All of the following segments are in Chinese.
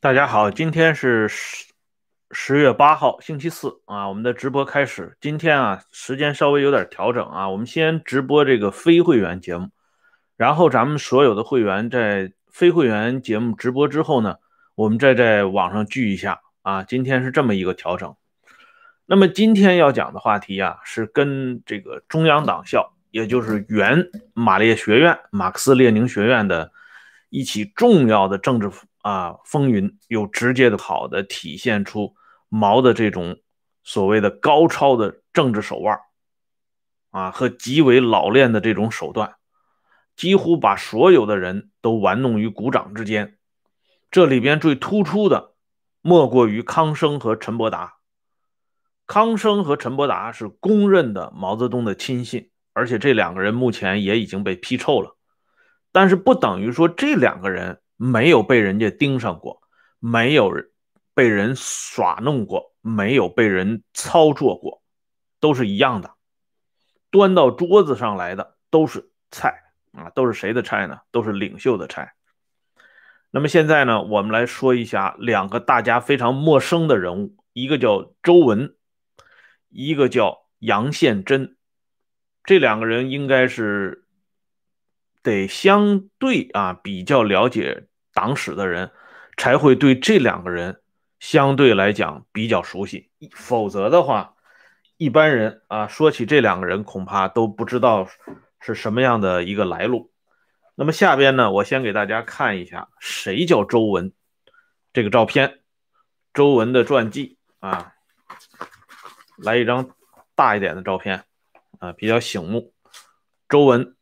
大家好，今天是十十月八号，星期四啊，我们的直播开始。今天啊，时间稍微有点调整啊，我们先直播这个非会员节目，然后咱们所有的会员在非会员节目直播之后呢，我们再在网上聚一下啊。今天是这么一个调整。那么今天要讲的话题啊，是跟这个中央党校，也就是原马列学院、马克思列宁学院的一起重要的政治啊风云，有直接的好的体现出毛的这种所谓的高超的政治手腕啊和极为老练的这种手段，几乎把所有的人都玩弄于股掌之间。这里边最突出的，莫过于康生和陈伯达。康生和陈伯达是公认的毛泽东的亲信，而且这两个人目前也已经被批臭了。但是不等于说这两个人没有被人家盯上过，没有被人耍弄过，没有被人操作过，都是一样的。端到桌子上来的都是菜啊，都是谁的菜呢？都是领袖的菜。那么现在呢，我们来说一下两个大家非常陌生的人物，一个叫周文。一个叫杨宪珍，这两个人应该是得相对啊比较了解党史的人，才会对这两个人相对来讲比较熟悉。否则的话，一般人啊说起这两个人，恐怕都不知道是什么样的一个来路。那么下边呢，我先给大家看一下谁叫周文这个照片，周文的传记啊。来一张大一点的照片，啊，比较醒目。周文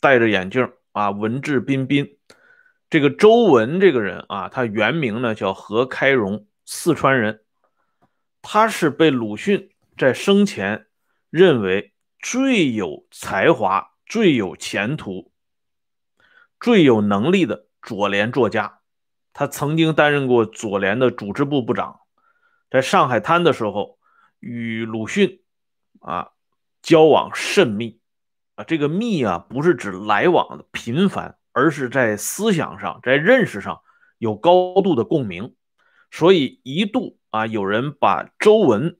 戴着眼镜啊，文质彬彬。这个周文这个人啊，他原名呢叫何开荣，四川人。他是被鲁迅在生前认为最有才华、最有前途、最有能力的左联作家。他曾经担任过左联的组织部部长，在上海滩的时候。与鲁迅啊交往甚密啊，这个密啊不是指来往的频繁，而是在思想上、在认识上有高度的共鸣。所以一度啊，有人把周文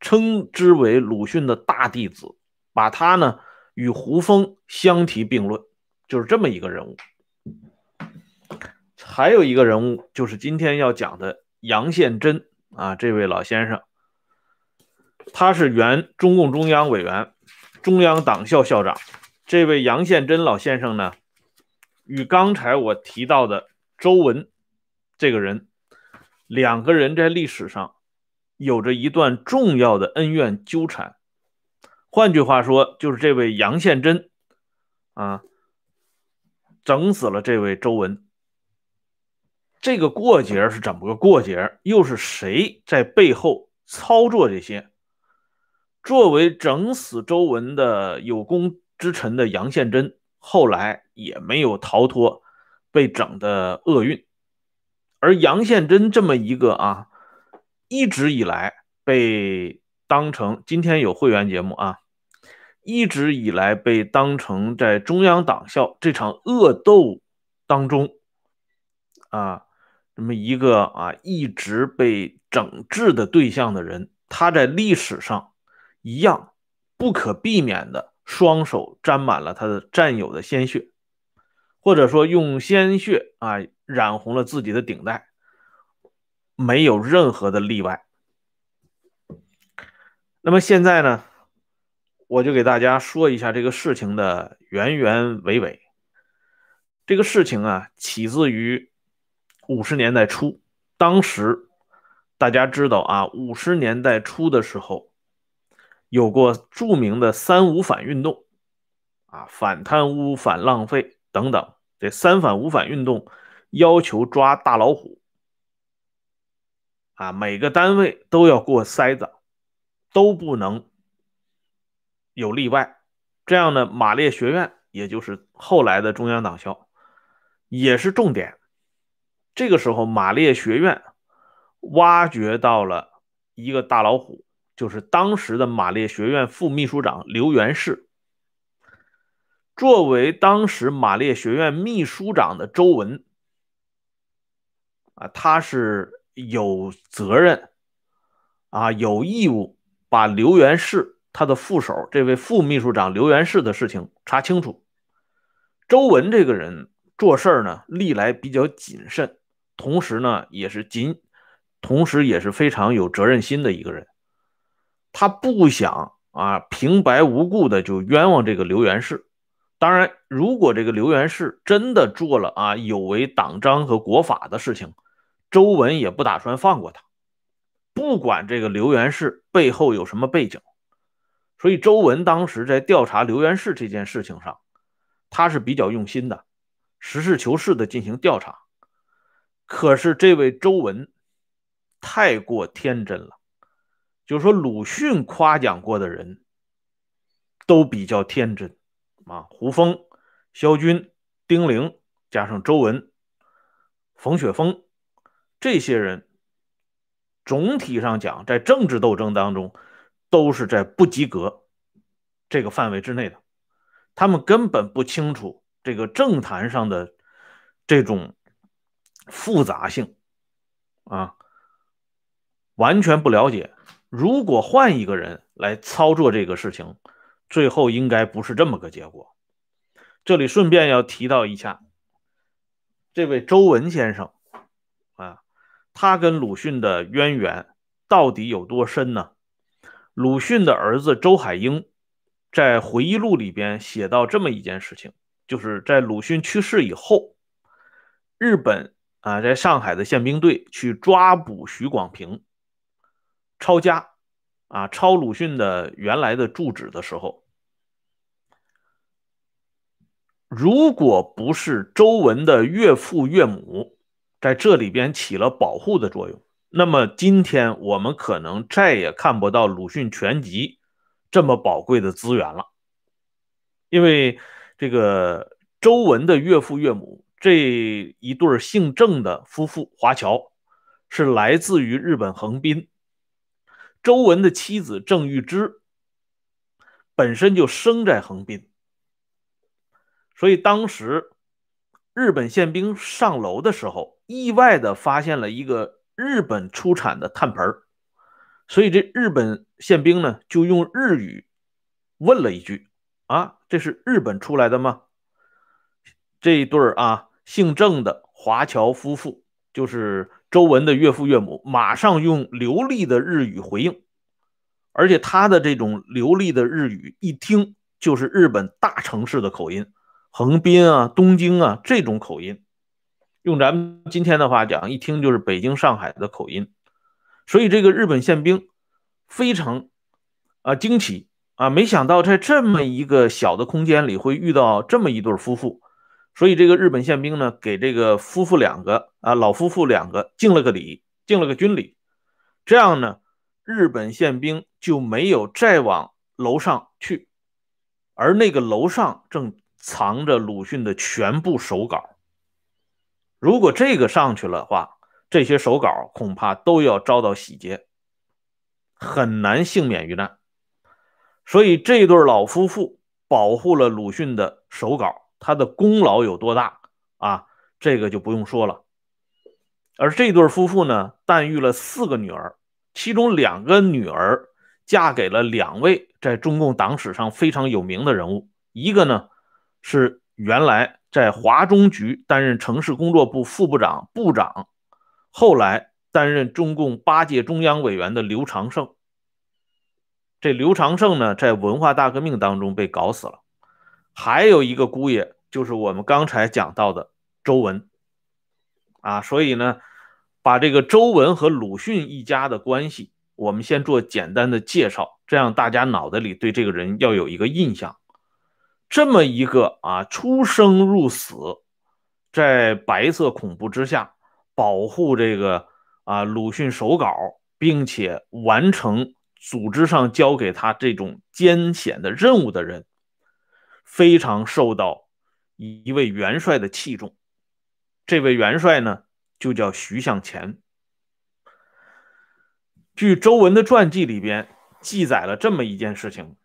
称之为鲁迅的大弟子，把他呢与胡风相提并论，就是这么一个人物。还有一个人物就是今天要讲的杨宪珍啊，这位老先生。他是原中共中央委员、中央党校校长。这位杨宪珍老先生呢，与刚才我提到的周文这个人，两个人在历史上有着一段重要的恩怨纠缠。换句话说，就是这位杨宪珍啊，整死了这位周文。这个过节是怎么个过节？又是谁在背后操作这些？作为整死周文的有功之臣的杨宪珍，后来也没有逃脱被整的厄运。而杨宪珍这么一个啊，一直以来被当成今天有会员节目啊，一直以来被当成在中央党校这场恶斗当中啊，这么一个啊一直被整治的对象的人，他在历史上。一样不可避免的，双手沾满了他的战友的鲜血，或者说用鲜血啊染红了自己的顶戴，没有任何的例外。那么现在呢，我就给大家说一下这个事情的原原委委。这个事情啊，起自于五十年代初，当时大家知道啊，五十年代初的时候。有过著名的“三无反”运动，啊，反贪污、反浪费等等。这“三反五反”运动要求抓大老虎，啊，每个单位都要过筛子，都不能有例外。这样呢，马列学院，也就是后来的中央党校，也是重点。这个时候，马列学院挖掘到了一个大老虎。就是当时的马列学院副秘书长刘元士，作为当时马列学院秘书长的周文啊，他是有责任啊，有义务把刘元世他的副手这位副秘书长刘元世的事情查清楚。周文这个人做事儿呢，历来比较谨慎，同时呢，也是谨，同时也是非常有责任心的一个人。他不想啊，平白无故的就冤枉这个刘元氏。当然，如果这个刘元氏真的做了啊有违党章和国法的事情，周文也不打算放过他。不管这个刘元氏背后有什么背景，所以周文当时在调查刘元氏这件事情上，他是比较用心的，实事求是的进行调查。可是这位周文太过天真了，就是说鲁迅夸奖过的人都比较天真。啊，胡风、萧军、丁玲，加上周文、冯雪峰这些人，总体上讲，在政治斗争当中，都是在不及格这个范围之内的。他们根本不清楚这个政坛上的这种复杂性啊，完全不了解。如果换一个人来操作这个事情，最后应该不是这么个结果。这里顺便要提到一下，这位周文先生啊，他跟鲁迅的渊源到底有多深呢？鲁迅的儿子周海婴在回忆录里边写到这么一件事情，就是在鲁迅去世以后，日本啊在上海的宪兵队去抓捕徐广平，抄家啊抄鲁迅的原来的住址的时候。如果不是周文的岳父岳母在这里边起了保护的作用，那么今天我们可能再也看不到鲁迅全集这么宝贵的资源了。因为这个周文的岳父岳母这一对姓郑的夫妇华侨是来自于日本横滨，周文的妻子郑玉芝本身就生在横滨。所以当时日本宪兵上楼的时候，意外的发现了一个日本出产的炭盆所以这日本宪兵呢就用日语问了一句：“啊，这是日本出来的吗？”这一对啊姓郑的华侨夫妇，就是周文的岳父岳母，马上用流利的日语回应，而且他的这种流利的日语一听就是日本大城市的口音。横滨啊，东京啊，这种口音，用咱们今天的话讲，一听就是北京、上海的口音。所以这个日本宪兵非常啊惊奇啊，没想到在这么一个小的空间里会遇到这么一对夫妇。所以这个日本宪兵呢，给这个夫妇两个啊老夫妇两个敬了个礼，敬了个军礼。这样呢，日本宪兵就没有再往楼上去，而那个楼上正。藏着鲁迅的全部手稿，如果这个上去了话，这些手稿恐怕都要遭到洗劫，很难幸免于难。所以这对老夫妇保护了鲁迅的手稿，他的功劳有多大啊？这个就不用说了。而这对夫妇呢，诞育了四个女儿，其中两个女儿嫁给了两位在中共党史上非常有名的人物，一个呢。是原来在华中局担任城市工作部副部长、部长，后来担任中共八届中央委员的刘长胜。这刘长胜呢，在文化大革命当中被搞死了。还有一个姑爷，就是我们刚才讲到的周文。啊，所以呢，把这个周文和鲁迅一家的关系，我们先做简单的介绍，这样大家脑袋里对这个人要有一个印象。这么一个啊，出生入死，在白色恐怖之下保护这个啊鲁迅手稿，并且完成组织上交给他这种艰险的任务的人，非常受到一位元帅的器重。这位元帅呢，就叫徐向前。据周文的传记里边记载了这么一件事情。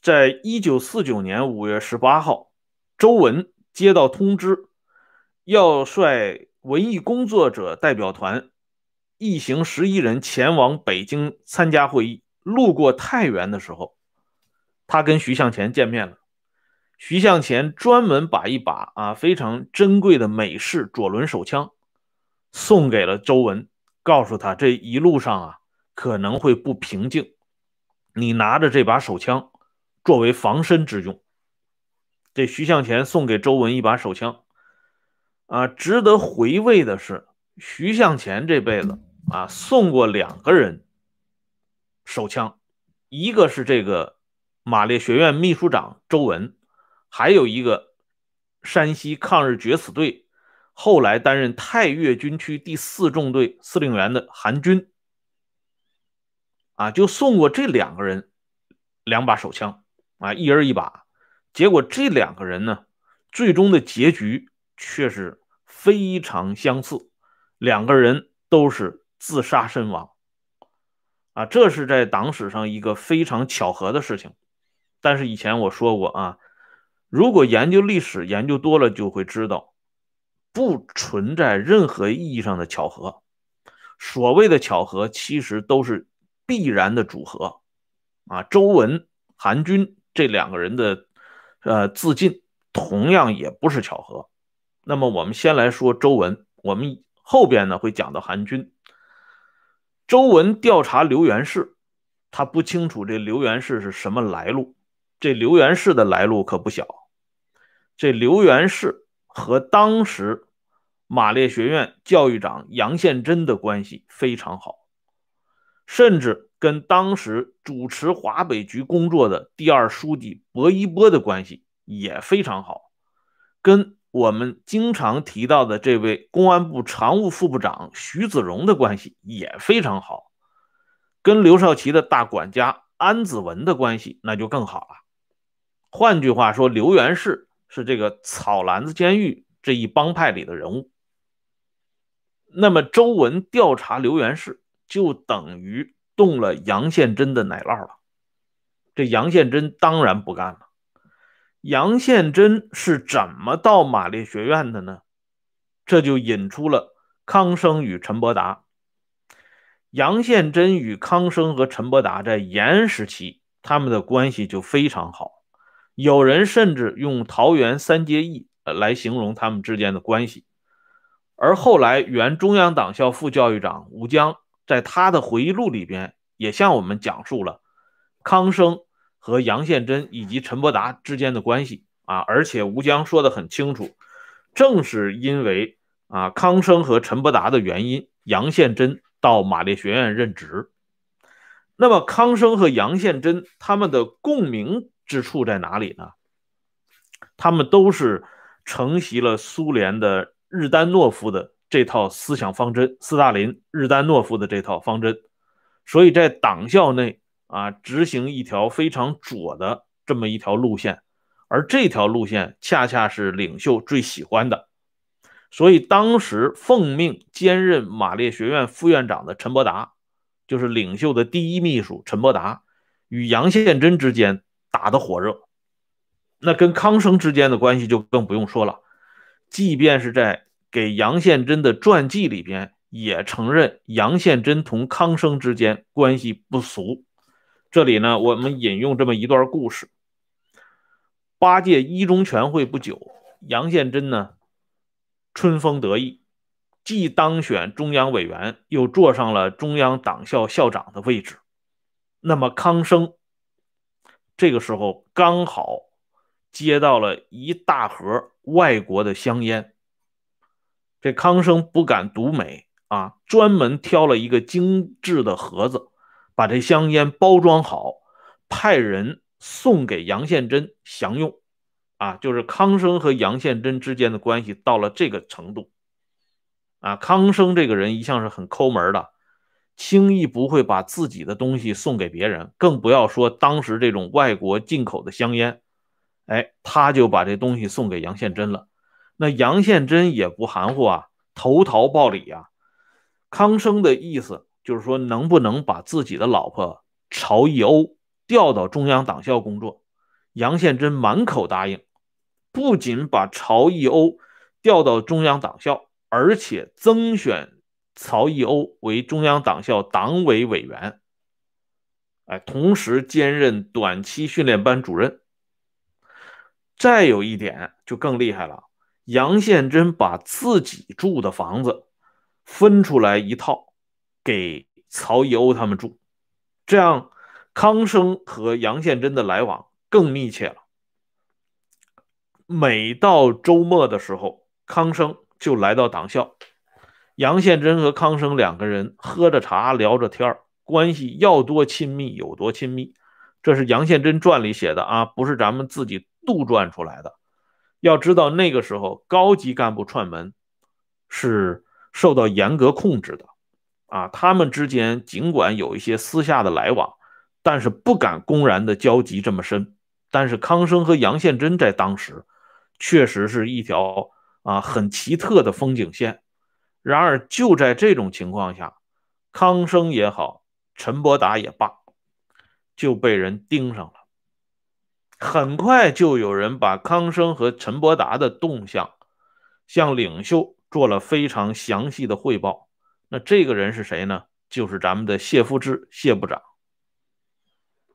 在一九四九年五月十八号，周文接到通知，要率文艺工作者代表团一行十一人前往北京参加会议。路过太原的时候，他跟徐向前见面了。徐向前专门把一把啊非常珍贵的美式左轮手枪送给了周文，告诉他这一路上啊可能会不平静，你拿着这把手枪。作为防身之用，这徐向前送给周文一把手枪，啊，值得回味的是，徐向前这辈子啊送过两个人手枪，一个是这个马列学院秘书长周文，还有一个山西抗日决死队后来担任太岳军区第四纵队司令员的韩军，啊，就送过这两个人两把手枪。啊，一人一把，结果这两个人呢，最终的结局却是非常相似，两个人都是自杀身亡。啊，这是在党史上一个非常巧合的事情。但是以前我说过啊，如果研究历史研究多了，就会知道，不存在任何意义上的巧合。所谓的巧合，其实都是必然的组合。啊，周文、韩军。这两个人的，呃，自尽同样也不是巧合。那么我们先来说周文，我们后边呢会讲到韩军。周文调查刘元氏，他不清楚这刘元氏是什么来路。这刘元氏的来路可不小。这刘元氏和当时马列学院教育长杨宪珍的关系非常好，甚至。跟当时主持华北局工作的第二书记薄一波的关系也非常好，跟我们经常提到的这位公安部常务副部长徐子荣的关系也非常好，跟刘少奇的大管家安子文的关系那就更好了。换句话说，刘元氏是这个草篮子监狱这一帮派里的人物。那么周文调查刘元氏，就等于。动了杨宪珍的奶酪了，这杨宪珍当然不干了。杨宪珍是怎么到马列学院的呢？这就引出了康生与陈伯达。杨宪珍与康生和陈伯达在延安时期，他们的关系就非常好，有人甚至用桃园三结义来形容他们之间的关系。而后来原中央党校副教育长吴江。在他的回忆录里边，也向我们讲述了康生和杨宪珍以及陈伯达之间的关系啊，而且吴江说的很清楚，正是因为啊康生和陈伯达的原因，杨宪珍到马列学院任职。那么康生和杨宪珍他们的共鸣之处在哪里呢？他们都是承袭了苏联的日丹诺夫的。这套思想方针，斯大林、日丹诺夫的这套方针，所以在党校内啊，执行一条非常左的这么一条路线，而这条路线恰恰是领袖最喜欢的。所以当时奉命兼任马列学院副院长的陈伯达，就是领袖的第一秘书陈伯达，与杨宪珍之间打得火热。那跟康生之间的关系就更不用说了，即便是在。给杨宪珍的传记里边也承认杨宪珍同康生之间关系不俗。这里呢，我们引用这么一段故事：八届一中全会不久，杨宪珍呢春风得意，既当选中央委员，又坐上了中央党校校长的位置。那么康生这个时候刚好接到了一大盒外国的香烟。这康生不敢独美啊，专门挑了一个精致的盒子，把这香烟包装好，派人送给杨宪珍享用。啊，就是康生和杨宪珍之间的关系到了这个程度。啊，康生这个人一向是很抠门的，轻易不会把自己的东西送给别人，更不要说当时这种外国进口的香烟。哎，他就把这东西送给杨宪珍了。那杨宪珍也不含糊啊，投桃报李啊。康生的意思就是说，能不能把自己的老婆朝一欧调到中央党校工作？杨宪珍满口答应，不仅把朝义欧调到中央党校，而且增选曹义欧为中央党校党委委员，哎，同时兼任短期训练班主任。再有一点就更厉害了，杨宪珍把自己住的房子分出来一套给曹义欧他们住，这样康生和杨宪珍的来往。更密切了。每到周末的时候，康生就来到党校，杨宪珍和康生两个人喝着茶，聊着天关系要多亲密有多亲密。这是杨宪珍传里写的啊，不是咱们自己杜撰出来的。要知道那个时候高级干部串门是受到严格控制的啊，他们之间尽管有一些私下的来往，但是不敢公然的交集这么深。但是康生和杨宪珍在当时，确实是一条啊很奇特的风景线。然而就在这种情况下，康生也好，陈伯达也罢，就被人盯上了。很快就有人把康生和陈伯达的动向向领袖做了非常详细的汇报。那这个人是谁呢？就是咱们的谢富治谢部长。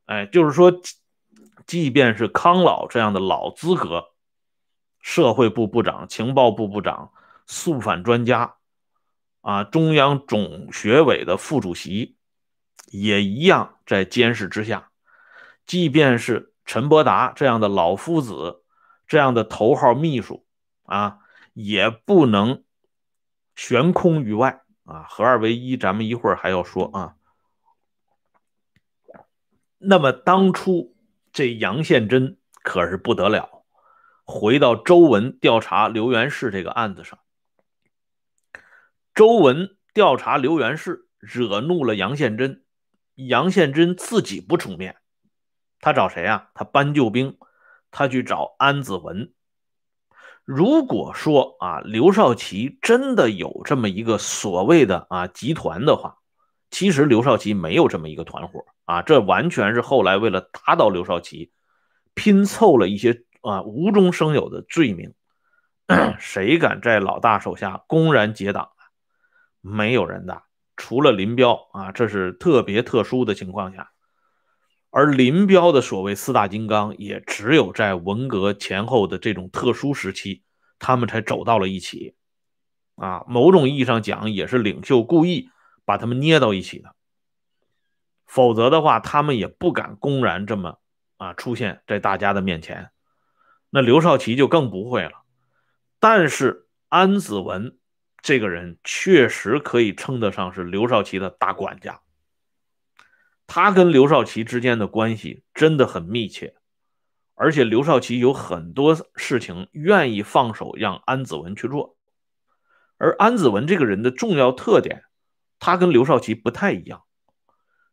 哎，就是说。即便是康老这样的老资格，社会部部长、情报部部长、肃反专家，啊，中央总学委的副主席，也一样在监视之下。即便是陈伯达这样的老夫子，这样的头号秘书，啊，也不能悬空于外啊，合二为一。咱们一会儿还要说啊。那么当初。这杨宪珍可是不得了，回到周文调查刘元氏这个案子上，周文调查刘元氏，惹怒了杨宪珍，杨宪珍自己不出面，他找谁啊？他搬救兵，他去找安子文。如果说啊，刘少奇真的有这么一个所谓的啊集团的话，其实刘少奇没有这么一个团伙。啊，这完全是后来为了打倒刘少奇，拼凑了一些啊无中生有的罪名。谁敢在老大手下公然结党？没有人的，除了林彪啊，这是特别特殊的情况下。而林彪的所谓四大金刚，也只有在文革前后的这种特殊时期，他们才走到了一起。啊，某种意义上讲，也是领袖故意把他们捏到一起的。否则的话，他们也不敢公然这么啊出现在大家的面前。那刘少奇就更不会了。但是安子文这个人确实可以称得上是刘少奇的大管家。他跟刘少奇之间的关系真的很密切，而且刘少奇有很多事情愿意放手让安子文去做。而安子文这个人的重要特点，他跟刘少奇不太一样。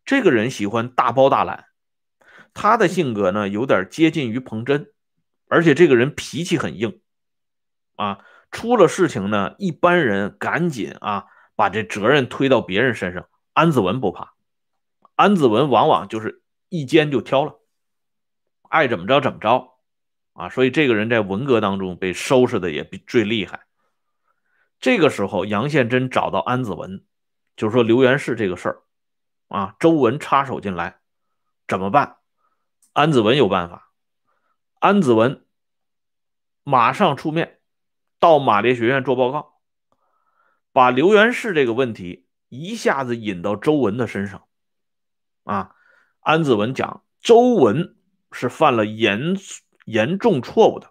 这个人喜欢大包大揽，他的性格呢有点接近于彭真，而且这个人脾气很硬，啊，出了事情呢，一般人赶紧啊把这责任推到别人身上。安子文不怕，安子文往往就是一肩就挑了，爱怎么着怎么着，啊，所以这个人在文革当中被收拾的也最厉害。这个时候，杨宪珍找到安子文，就是说刘元氏这个事儿。啊，周文插手进来，怎么办？安子文有办法。安子文马上出面到马列学院做报告，把刘元世这个问题一下子引到周文的身上。啊，安子文讲，周文是犯了严严重错误的。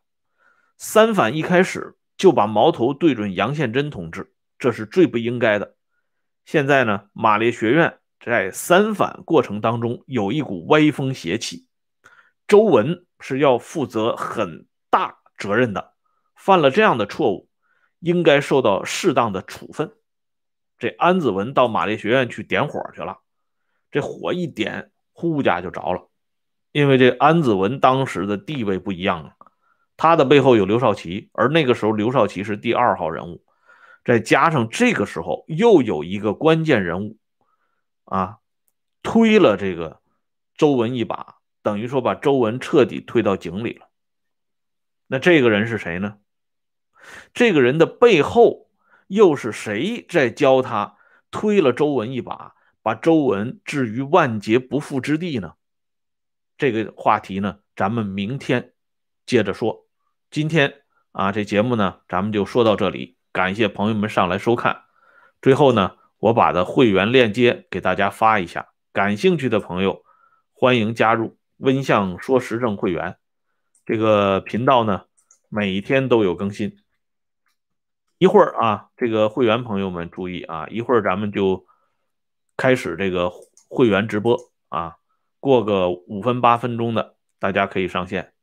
三反一开始就把矛头对准杨宪珍同志，这是最不应该的。现在呢，马列学院。在三反过程当中，有一股歪风邪气，周文是要负责很大责任的，犯了这样的错误，应该受到适当的处分。这安子文到马列学院去点火去了，这火一点，呼家就着了。因为这安子文当时的地位不一样啊，他的背后有刘少奇，而那个时候刘少奇是第二号人物，再加上这个时候又有一个关键人物。啊，推了这个周文一把，等于说把周文彻底推到井里了。那这个人是谁呢？这个人的背后又是谁在教他推了周文一把，把周文置于万劫不复之地呢？这个话题呢，咱们明天接着说。今天啊，这节目呢，咱们就说到这里。感谢朋友们上来收看。最后呢，我把的会员链接给大家发一下，感兴趣的朋友欢迎加入温相说时政会员。这个频道呢，每天都有更新。一会儿啊，这个会员朋友们注意啊，一会儿咱们就开始这个会员直播啊，过个五分八分钟的，大家可以上线。